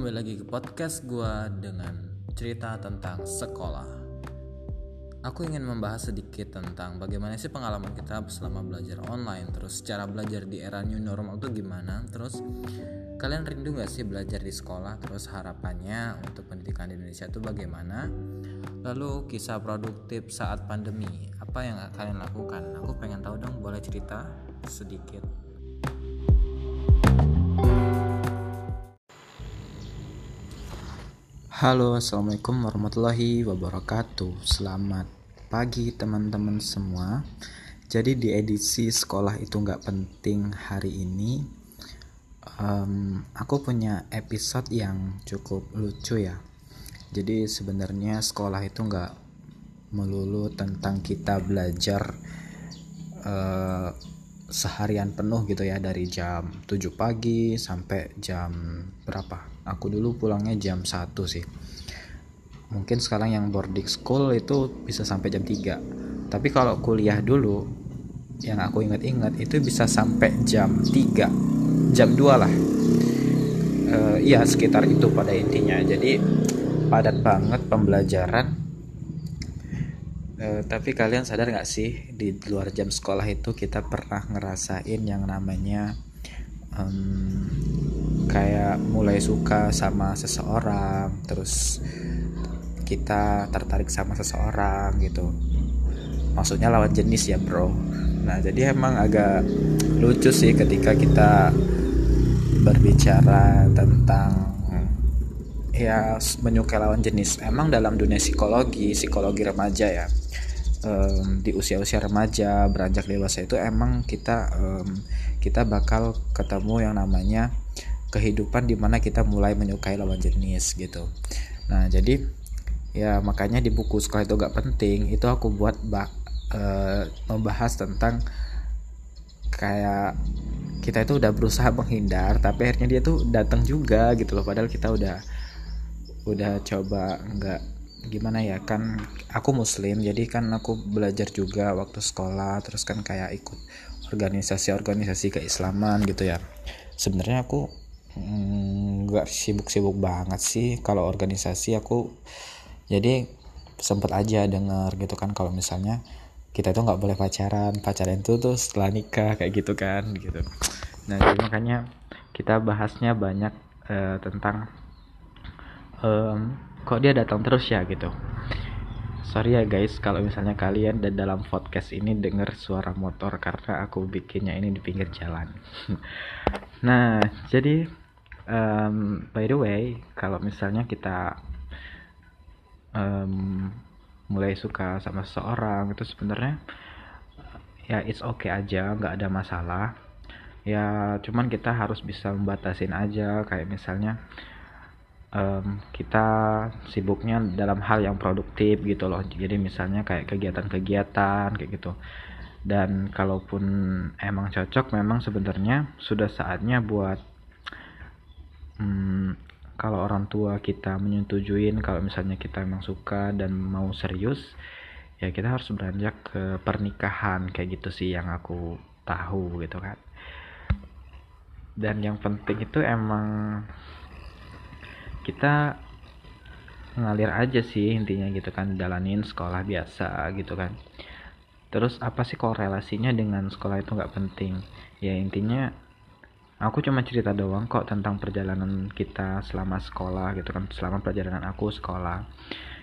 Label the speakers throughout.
Speaker 1: kembali lagi ke podcast gue dengan cerita tentang sekolah. Aku ingin membahas sedikit tentang bagaimana sih pengalaman kita selama belajar online, terus cara belajar di era new normal itu gimana, terus kalian rindu gak sih belajar di sekolah, terus harapannya untuk pendidikan di Indonesia itu bagaimana, lalu kisah produktif saat pandemi, apa yang kalian lakukan? Aku pengen tahu dong, boleh cerita sedikit. Halo, assalamualaikum warahmatullahi wabarakatuh. Selamat pagi teman-teman semua. Jadi di edisi sekolah itu nggak penting hari ini, um, aku punya episode yang cukup lucu ya. Jadi sebenarnya sekolah itu nggak melulu tentang kita belajar uh, seharian penuh gitu ya dari jam 7 pagi sampai jam berapa? Aku dulu pulangnya jam 1 sih. Mungkin sekarang yang boarding school itu bisa sampai jam 3 tapi kalau kuliah dulu yang aku ingat-ingat itu bisa sampai jam 3 jam 2 lah. E, iya sekitar itu pada intinya. Jadi padat banget pembelajaran e, tapi kalian sadar nggak sih di luar jam sekolah itu kita pernah ngerasain yang namanya um, kayak mulai suka sama seseorang terus kita tertarik sama seseorang gitu. Maksudnya lawan jenis ya bro. Nah jadi emang agak lucu sih ketika kita berbicara tentang ya menyukai lawan jenis. Emang dalam dunia psikologi psikologi remaja ya um, di usia-usia remaja beranjak dewasa itu emang kita um, kita bakal ketemu yang namanya kehidupan di mana kita mulai menyukai lawan jenis gitu. Nah jadi ya makanya di buku sekolah itu gak penting itu aku buat bak uh, membahas tentang kayak kita itu udah berusaha menghindar tapi akhirnya dia tuh datang juga gitu loh padahal kita udah udah coba nggak gimana ya kan aku muslim jadi kan aku belajar juga waktu sekolah terus kan kayak ikut organisasi-organisasi keislaman gitu ya. Sebenarnya aku nggak hmm, sibuk-sibuk banget sih kalau organisasi aku jadi sempet aja denger gitu kan kalau misalnya kita tuh nggak boleh pacaran pacaran itu tuh setelah nikah kayak gitu kan gitu. Nah jadi makanya kita bahasnya banyak uh, tentang um, kok dia datang terus ya gitu? Sorry ya guys kalau misalnya kalian dan dalam podcast ini denger suara motor karena aku bikinnya ini di pinggir jalan. Nah jadi um, by the way kalau misalnya kita um, mulai suka sama seseorang itu sebenarnya ya it's okay aja nggak ada masalah. Ya cuman kita harus bisa membatasin aja kayak misalnya um, kita sibuknya dalam hal yang produktif gitu loh. Jadi misalnya kayak kegiatan-kegiatan kayak gitu. Dan kalaupun emang cocok memang sebenarnya sudah saatnya buat hmm, kalau orang tua kita menyetujuin kalau misalnya kita emang suka dan mau serius ya kita harus beranjak ke pernikahan kayak gitu sih yang aku tahu gitu kan. Dan yang penting itu emang kita ngalir aja sih intinya gitu kan jalanin sekolah biasa gitu kan. Terus apa sih korelasinya dengan sekolah itu nggak penting? Ya intinya aku cuma cerita doang kok tentang perjalanan kita selama sekolah gitu kan selama perjalanan aku sekolah.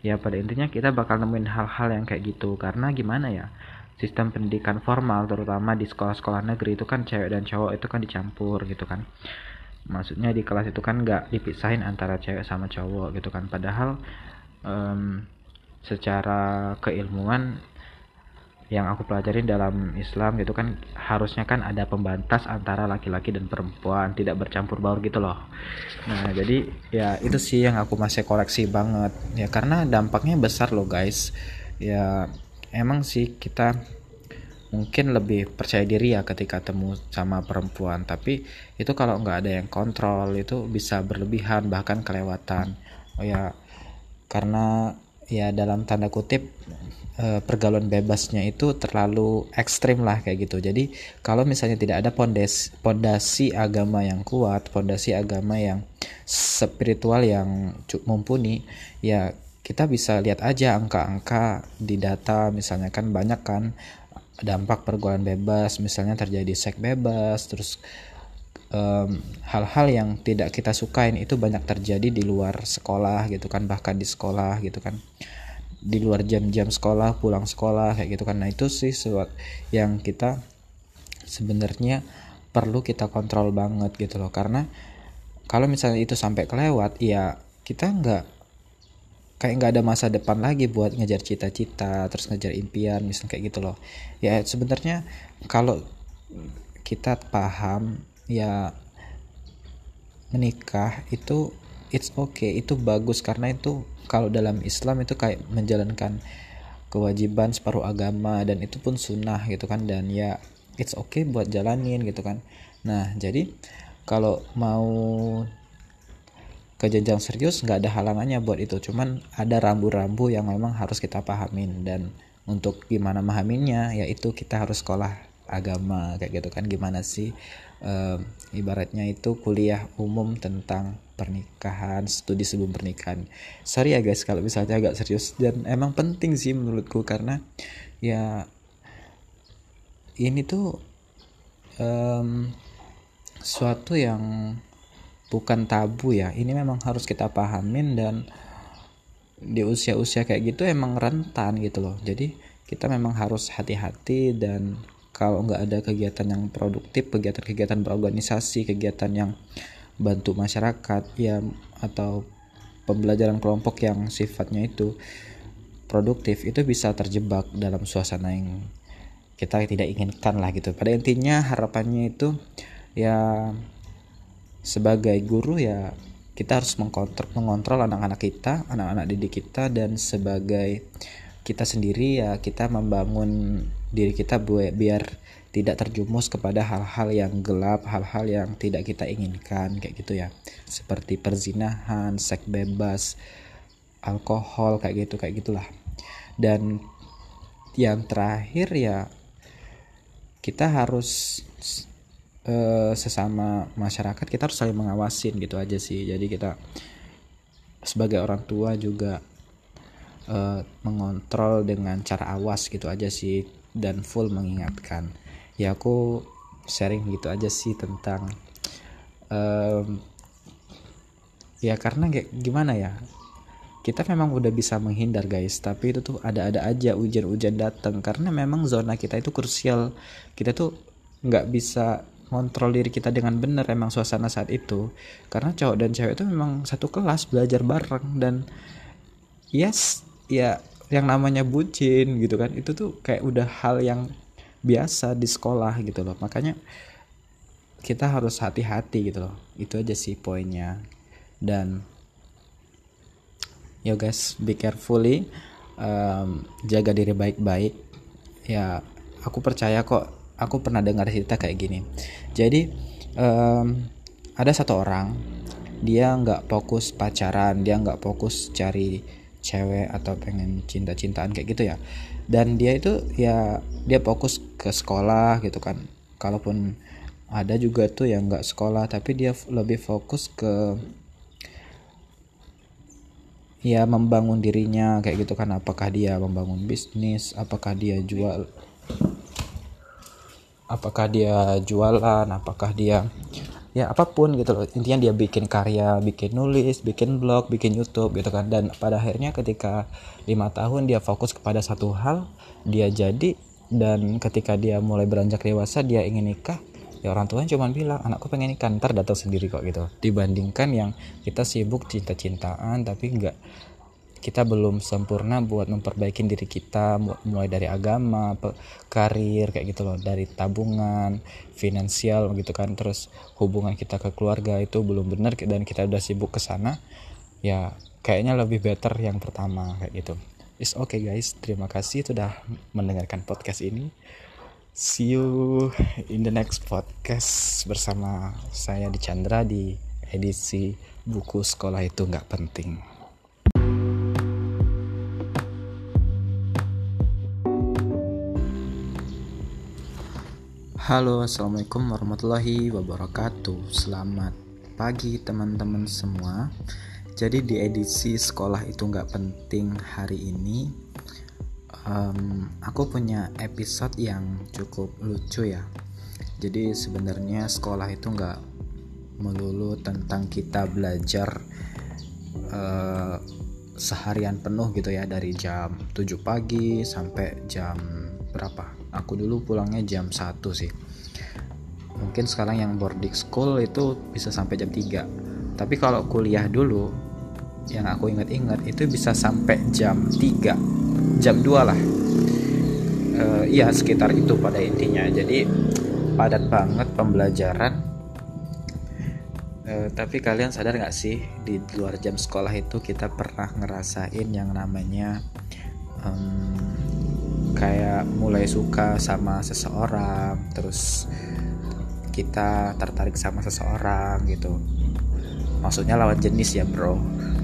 Speaker 1: Ya pada intinya kita bakal nemuin hal-hal yang kayak gitu. Karena gimana ya sistem pendidikan formal terutama di sekolah-sekolah negeri itu kan cewek dan cowok itu kan dicampur gitu kan maksudnya di kelas itu kan nggak dipisahin antara cewek sama cowok gitu kan. Padahal um, secara keilmuan yang aku pelajarin dalam Islam gitu kan harusnya kan ada pembatas antara laki-laki dan perempuan tidak bercampur baur gitu loh. Nah jadi ya itu sih yang aku masih koleksi banget. Ya karena dampaknya besar loh guys. Ya emang sih kita mungkin lebih percaya diri ya ketika temu sama perempuan. Tapi itu kalau nggak ada yang kontrol itu bisa berlebihan bahkan kelewatan. Oh ya karena ya dalam tanda kutip eh, pergaulan bebasnya itu terlalu ekstrim lah kayak gitu. Jadi kalau misalnya tidak ada pondasi agama yang kuat pondasi agama yang spiritual yang mumpuni ya kita bisa lihat aja angka-angka di data. Misalnya kan banyak kan dampak pergaulan bebas misalnya terjadi seks bebas terus hal-hal um, yang tidak kita sukain itu banyak terjadi di luar sekolah gitu kan bahkan di sekolah gitu kan. Di luar jam-jam sekolah pulang sekolah kayak gitu kan. Nah itu sih sesuatu yang kita sebenarnya perlu kita kontrol banget gitu loh. Karena kalau misalnya itu sampai kelewat ya kita nggak kayak nggak ada masa depan lagi buat ngejar cita-cita terus ngejar impian misalnya kayak gitu loh. Ya sebenarnya kalau kita paham ya menikah itu it's okay itu bagus. Karena itu kalau dalam Islam itu kayak menjalankan kewajiban separuh agama dan itu pun sunnah gitu kan. Dan ya it's okay buat jalanin gitu kan. Nah jadi kalau mau ke jenjang serius nggak ada halangannya buat itu. Cuman ada rambu-rambu yang memang harus kita pahamin. Dan untuk gimana memahaminya yaitu kita harus sekolah agama kayak gitu kan. Gimana sih uh, ibaratnya itu kuliah umum tentang pernikahan studi sebelum pernikahan. Sorry ya guys kalau misalnya agak serius. Dan emang penting sih menurutku karena ya ini tuh um, suatu yang bukan tabu ya. Ini memang harus kita pahamin dan di usia-usia kayak gitu emang rentan gitu loh. Jadi kita memang harus hati-hati dan kalau nggak ada kegiatan yang produktif kegiatan-kegiatan berorganisasi kegiatan yang bantu masyarakat ya atau pembelajaran kelompok yang sifatnya itu produktif itu bisa terjebak dalam suasana yang kita tidak inginkan lah gitu. Pada intinya harapannya itu ya sebagai guru ya kita harus mengkontrol, mengontrol anak-anak kita, anak-anak didik kita dan sebagai kita sendiri ya kita membangun diri kita biar tidak terjumus kepada hal-hal yang gelap, hal-hal yang tidak kita inginkan kayak gitu ya. Seperti perzinahan, seks bebas, alkohol kayak gitu kayak gitulah. Dan yang terakhir ya kita harus uh, sesama masyarakat kita harus saling mengawasin gitu aja sih. Jadi kita sebagai orang tua juga uh, mengontrol dengan cara awas gitu aja sih dan full mengingatkan. Ya aku sharing gitu aja sih tentang um, ya karena kayak gimana ya kita memang udah bisa menghindar guys. Tapi itu tuh ada-ada aja hujan-hujan datang. Karena memang zona kita itu krusial. Kita tuh nggak bisa kontrol diri kita dengan benar emang suasana saat itu. Karena cowok dan cewek itu memang satu kelas belajar bareng. Dan yes ya yang namanya bucin gitu kan itu tuh kayak udah hal yang biasa di sekolah gitu loh. Makanya kita harus hati-hati gitu loh. Itu aja sih poinnya. Dan yo guys be carefully um, jaga diri baik-baik. Ya aku percaya kok aku pernah dengar cerita kayak gini. Jadi um, ada satu orang dia nggak fokus pacaran dia nggak fokus cari cewek atau pengen cinta-cintaan kayak gitu ya. Dan dia itu ya dia fokus ke sekolah gitu kan. Kalaupun ada juga tuh yang nggak sekolah tapi dia lebih fokus ke ya membangun dirinya kayak gitu kan. Apakah dia membangun bisnis apakah dia jual apakah dia jualan apakah dia ya apa pun gitu loh. Intinya dia bikin karya bikin nulis bikin blog bikin YouTube gitu kan. Dan pada akhirnya ketika lima tahun dia fokus kepada satu hal dia jadi dan ketika dia mulai beranjak dewasa dia ingin nikah ya orang tuanya cuma bilang anakku pengen nikah. Ntar datang sendiri kok gitu. Dibandingkan yang kita sibuk cinta-cintaan tapi nggak kita belum sempurna buat memperbaiki diri kita mulai dari agama, karir kayak gitu loh, dari tabungan, finansial gitu kan, terus hubungan kita ke keluarga itu belum benar dan kita udah sibuk ke sana, ya kayaknya lebih better yang pertama kayak gitu. Is okay guys, terima kasih sudah mendengarkan podcast ini. See you in the next podcast bersama saya di Chandra di edisi buku sekolah itu nggak penting. Halo, assalamualaikum warahmatullahi wabarakatuh. Selamat pagi teman-teman semua. Jadi di edisi sekolah itu nggak penting hari ini, um, aku punya episode yang cukup lucu ya. Jadi sebenarnya sekolah itu nggak melulu tentang kita belajar uh, seharian penuh gitu ya dari jam 7 pagi sampai jam berapa? Aku dulu pulangnya jam 1 sih. Mungkin sekarang yang boarding school itu bisa sampai jam 3 tapi kalau kuliah dulu yang aku ingat-ingat itu bisa sampai jam 3 jam 2 lah. E, iya sekitar itu pada intinya. Jadi padat banget pembelajaran. E, tapi kalian sadar gak sih di luar jam sekolah itu kita pernah ngerasain yang namanya um, kayak mulai suka sama seseorang terus kita tertarik sama seseorang gitu. Maksudnya lawan jenis ya bro.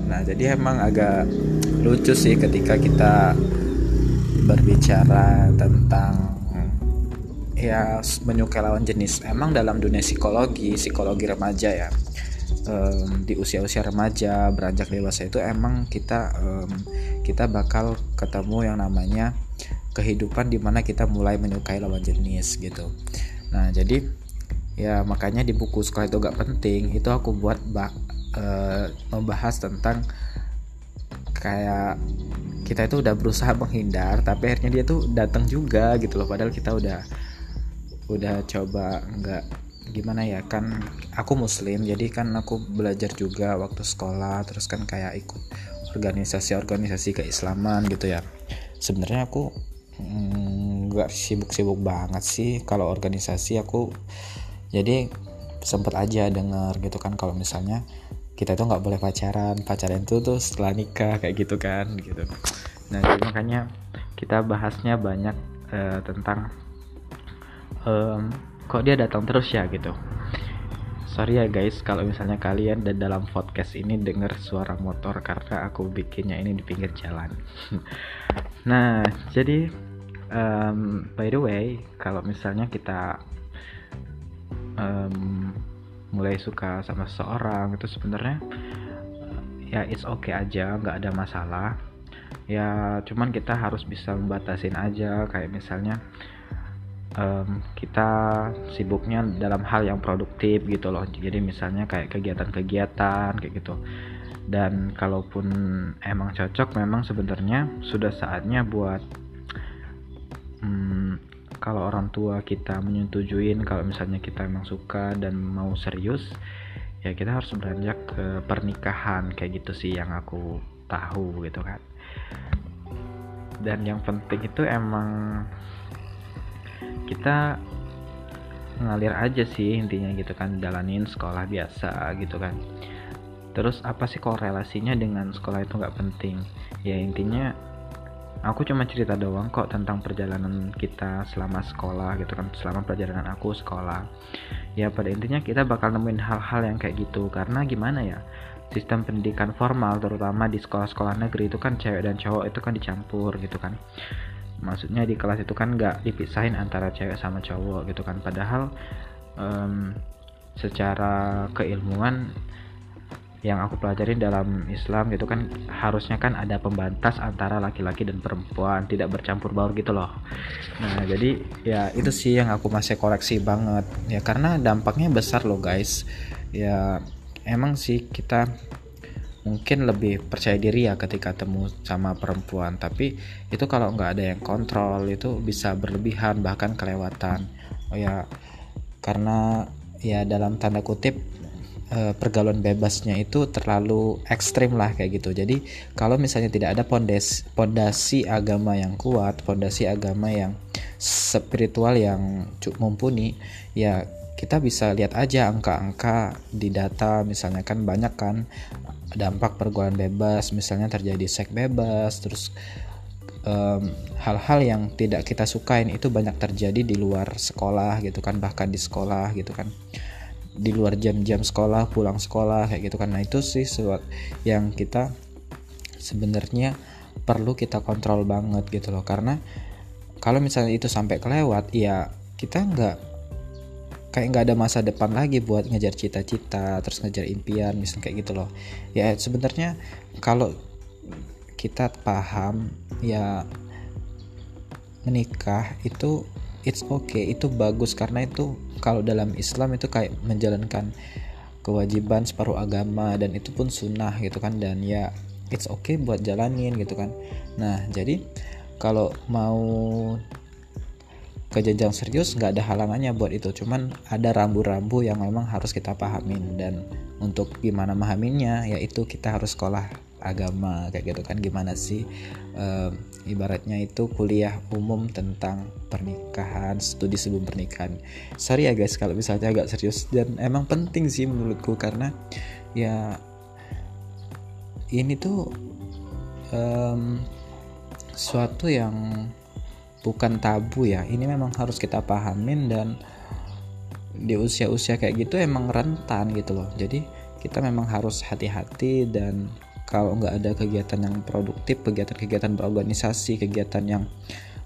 Speaker 1: Nah jadi emang agak lucu sih ketika kita berbicara tentang ya menyukai lawan jenis. Emang dalam dunia psikologi psikologi remaja ya um, di usia-usia remaja beranjak dewasa itu emang kita um, kita bakal ketemu yang namanya kehidupan di mana kita mulai menyukai lawan jenis gitu. Nah jadi ya makanya di buku sekolah itu gak penting itu aku buat bak uh, membahas tentang kayak kita itu udah berusaha menghindar tapi akhirnya dia tuh datang juga gitu loh. Padahal kita udah udah coba nggak gimana ya kan aku muslim jadi kan aku belajar juga waktu sekolah terus kan kayak ikut organisasi-organisasi keislaman gitu ya sebenarnya aku mm, nggak mm, sibuk-sibuk banget sih. Kalau organisasi aku jadi sempet aja denger gitu kan kalau misalnya kita itu nggak boleh pacaran. Pacaran itu tuh setelah nikah kayak gitu kan gitu. Nah jadi makanya kita bahasnya banyak uh, tentang um, kok dia datang terus ya gitu. Sorry ya guys kalau misalnya kalian dan dalam podcast ini dengar suara motor karena aku bikinnya ini di pinggir jalan nah jadi um, by the way kalau misalnya kita um, mulai suka sama seseorang itu sebenarnya ya it's okay aja nggak ada masalah. Ya cuman kita harus bisa membatasin aja kayak misalnya um, kita sibuknya dalam hal yang produktif gitu loh. Jadi misalnya kayak kegiatan-kegiatan kayak gitu dan kalaupun emang cocok memang sebenarnya sudah saatnya buat hmm, kalau orang tua kita menyetujuin kalau misalnya kita emang suka dan mau serius ya kita harus beranjak ke pernikahan kayak gitu sih yang aku tahu gitu kan. Dan yang penting itu emang kita ngalir aja sih intinya gitu kan jalanin sekolah biasa gitu kan terus apa sih korelasinya dengan sekolah itu nggak penting? Ya intinya aku cuma cerita doang kok tentang perjalanan kita selama sekolah gitu kan selama perjalanan aku sekolah. Ya pada intinya kita bakal nemuin hal-hal yang kayak gitu. Karena gimana ya sistem pendidikan formal terutama di sekolah-sekolah negeri itu kan cewek dan cowok itu kan dicampur gitu kan. Maksudnya di kelas itu kan nggak dipisahin antara cewek sama cowok gitu kan. Padahal um, secara keilmuan yang aku pelajarin dalam Islam gitu kan harusnya kan ada pembatas antara laki-laki dan perempuan tidak bercampur baur gitu loh. Nah jadi ya itu sih yang aku masih koreksi banget. Ya karena dampaknya besar loh guys. Ya emang sih kita mungkin lebih percaya diri ya ketika temu sama perempuan. Tapi itu kalau nggak ada yang kontrol itu bisa berlebihan bahkan kelewatan. Oh ya karena ya dalam tanda kutip uh, pergaulan bebasnya itu terlalu ekstrim lah kayak gitu. Jadi kalau misalnya tidak ada pondasi pondasi agama yang kuat, pondasi agama yang spiritual yang mumpuni, ya kita bisa lihat aja angka-angka di data misalnya kan banyak kan dampak pergaulan bebas misalnya terjadi seks bebas terus hal-hal um, yang tidak kita sukain itu banyak terjadi di luar sekolah gitu kan bahkan di sekolah gitu kan di luar jam-jam sekolah pulang sekolah kayak gitu kan. Nah itu sih sesuatu yang kita sebenarnya perlu kita kontrol banget gitu loh. Karena kalau misalnya itu sampai kelewat ya kita nggak kayak nggak ada masa depan lagi buat ngejar cita-cita terus ngejar impian misalnya kayak gitu loh. Ya sebenarnya kalau kita paham ya menikah itu it's okay. Itu bagus karena itu kalau dalam Islam itu kayak menjalankan kewajiban separuh agama dan itu pun sunnah gitu kan. Dan ya it's okay buat jalanin gitu kan. Nah jadi kalau mau ke jenjang serius nggak ada halangannya buat itu. Cuman ada rambu-rambu yang memang harus kita pahamin. Dan untuk gimana memahaminya yaitu kita harus sekolah agama kayak gitu kan. Gimana sih uh, ibaratnya itu kuliah umum tentang pernikahan studi sebelum pernikahan. Sorry ya guys kalau misalnya agak serius. Dan emang penting sih menurutku karena ya ini tuh um, suatu yang bukan tabu ya. Ini memang harus kita pahamin dan di usia-usia kayak gitu emang rentan gitu loh. Jadi kita memang harus hati-hati dan kalau nggak ada kegiatan yang produktif kegiatan-kegiatan berorganisasi kegiatan yang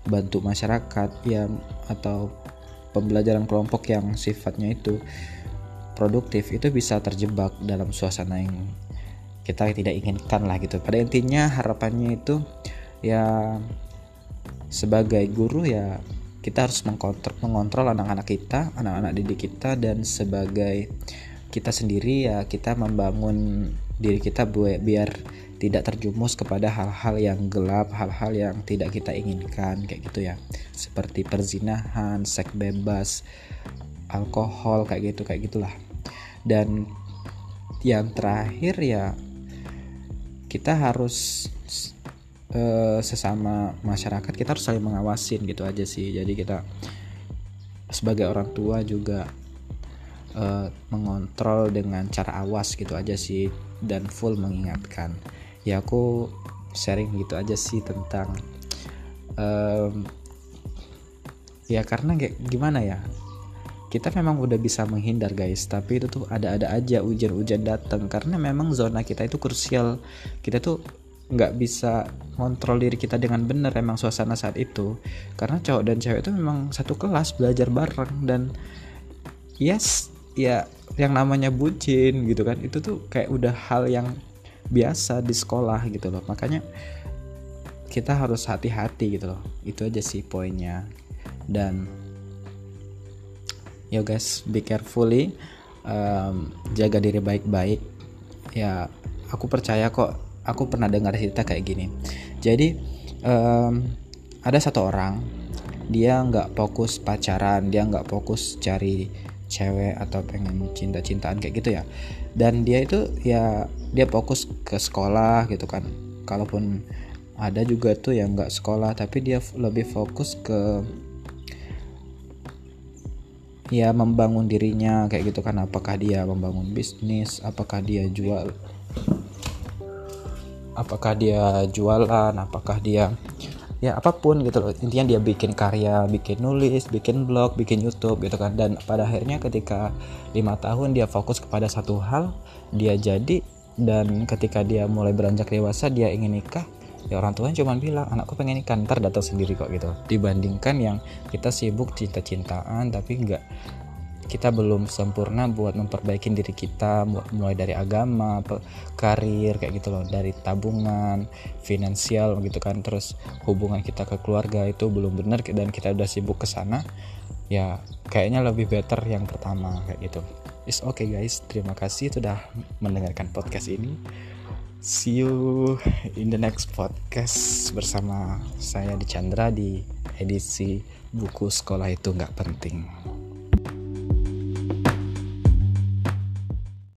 Speaker 1: bantu masyarakat ya atau pembelajaran kelompok yang sifatnya itu produktif itu bisa terjebak dalam suasana yang kita tidak inginkan lah gitu. Pada intinya harapannya itu ya sebagai guru ya kita harus mengkontrol mengontrol anak-anak kita, anak-anak didik kita dan sebagai kita sendiri ya kita membangun diri kita biar tidak terjumus kepada hal-hal yang gelap, hal-hal yang tidak kita inginkan kayak gitu ya. Seperti perzinahan, seks bebas, alkohol kayak gitu kayak gitulah. Dan yang terakhir ya kita harus uh, sesama masyarakat kita harus saling mengawasin gitu aja sih jadi kita sebagai orang tua juga uh, mengontrol dengan cara awas gitu aja sih dan full mengingatkan. Ya aku sharing gitu aja sih tentang um, ya karena kayak gimana ya kita memang udah bisa menghindar guys. Tapi itu tuh ada-ada aja hujan-hujan datang. Karena memang zona kita itu krusial. Kita tuh nggak bisa kontrol diri kita dengan benar emang suasana saat itu. Karena cowok dan cewek itu memang satu kelas belajar bareng. Dan yes ya yang namanya bucin gitu kan itu tuh kayak udah hal yang biasa di sekolah gitu loh. Makanya kita harus hati-hati gitu loh. Itu aja sih poinnya. Dan yo guys be carefully um, jaga diri baik-baik. Ya aku percaya kok aku pernah dengar cerita kayak gini. Jadi um, ada satu orang dia nggak fokus pacaran dia nggak fokus cari cewek atau pengen cinta-cintaan kayak gitu ya. Dan dia itu ya dia fokus ke sekolah gitu kan. Kalaupun ada juga tuh yang nggak sekolah tapi dia lebih fokus ke ya membangun dirinya kayak gitu kan. Apakah dia membangun bisnis apakah dia jual apakah dia jualan apakah dia ya apa pun gitu loh. Intinya dia bikin karya bikin nulis bikin blog bikin YouTube gitu kan. Dan pada akhirnya ketika lima tahun dia fokus kepada satu hal dia jadi dan ketika dia mulai beranjak dewasa dia ingin nikah ya orang tuanya cuma bilang anakku pengen nikah ntar datang sendiri kok gitu. Dibandingkan yang kita sibuk cinta-cintaan tapi nggak kita belum sempurna buat memperbaiki diri kita mulai dari agama karir kayak gitu loh. Dari tabungan finansial gitu kan. Terus hubungan kita ke keluarga itu belum benar dan kita udah sibuk ke sana ya kayaknya lebih better yang pertama kayak gitu. Is okay guys. Terima kasih sudah mendengarkan podcast ini. See you in the next podcast bersama saya di Chandra di edisi buku sekolah itu nggak penting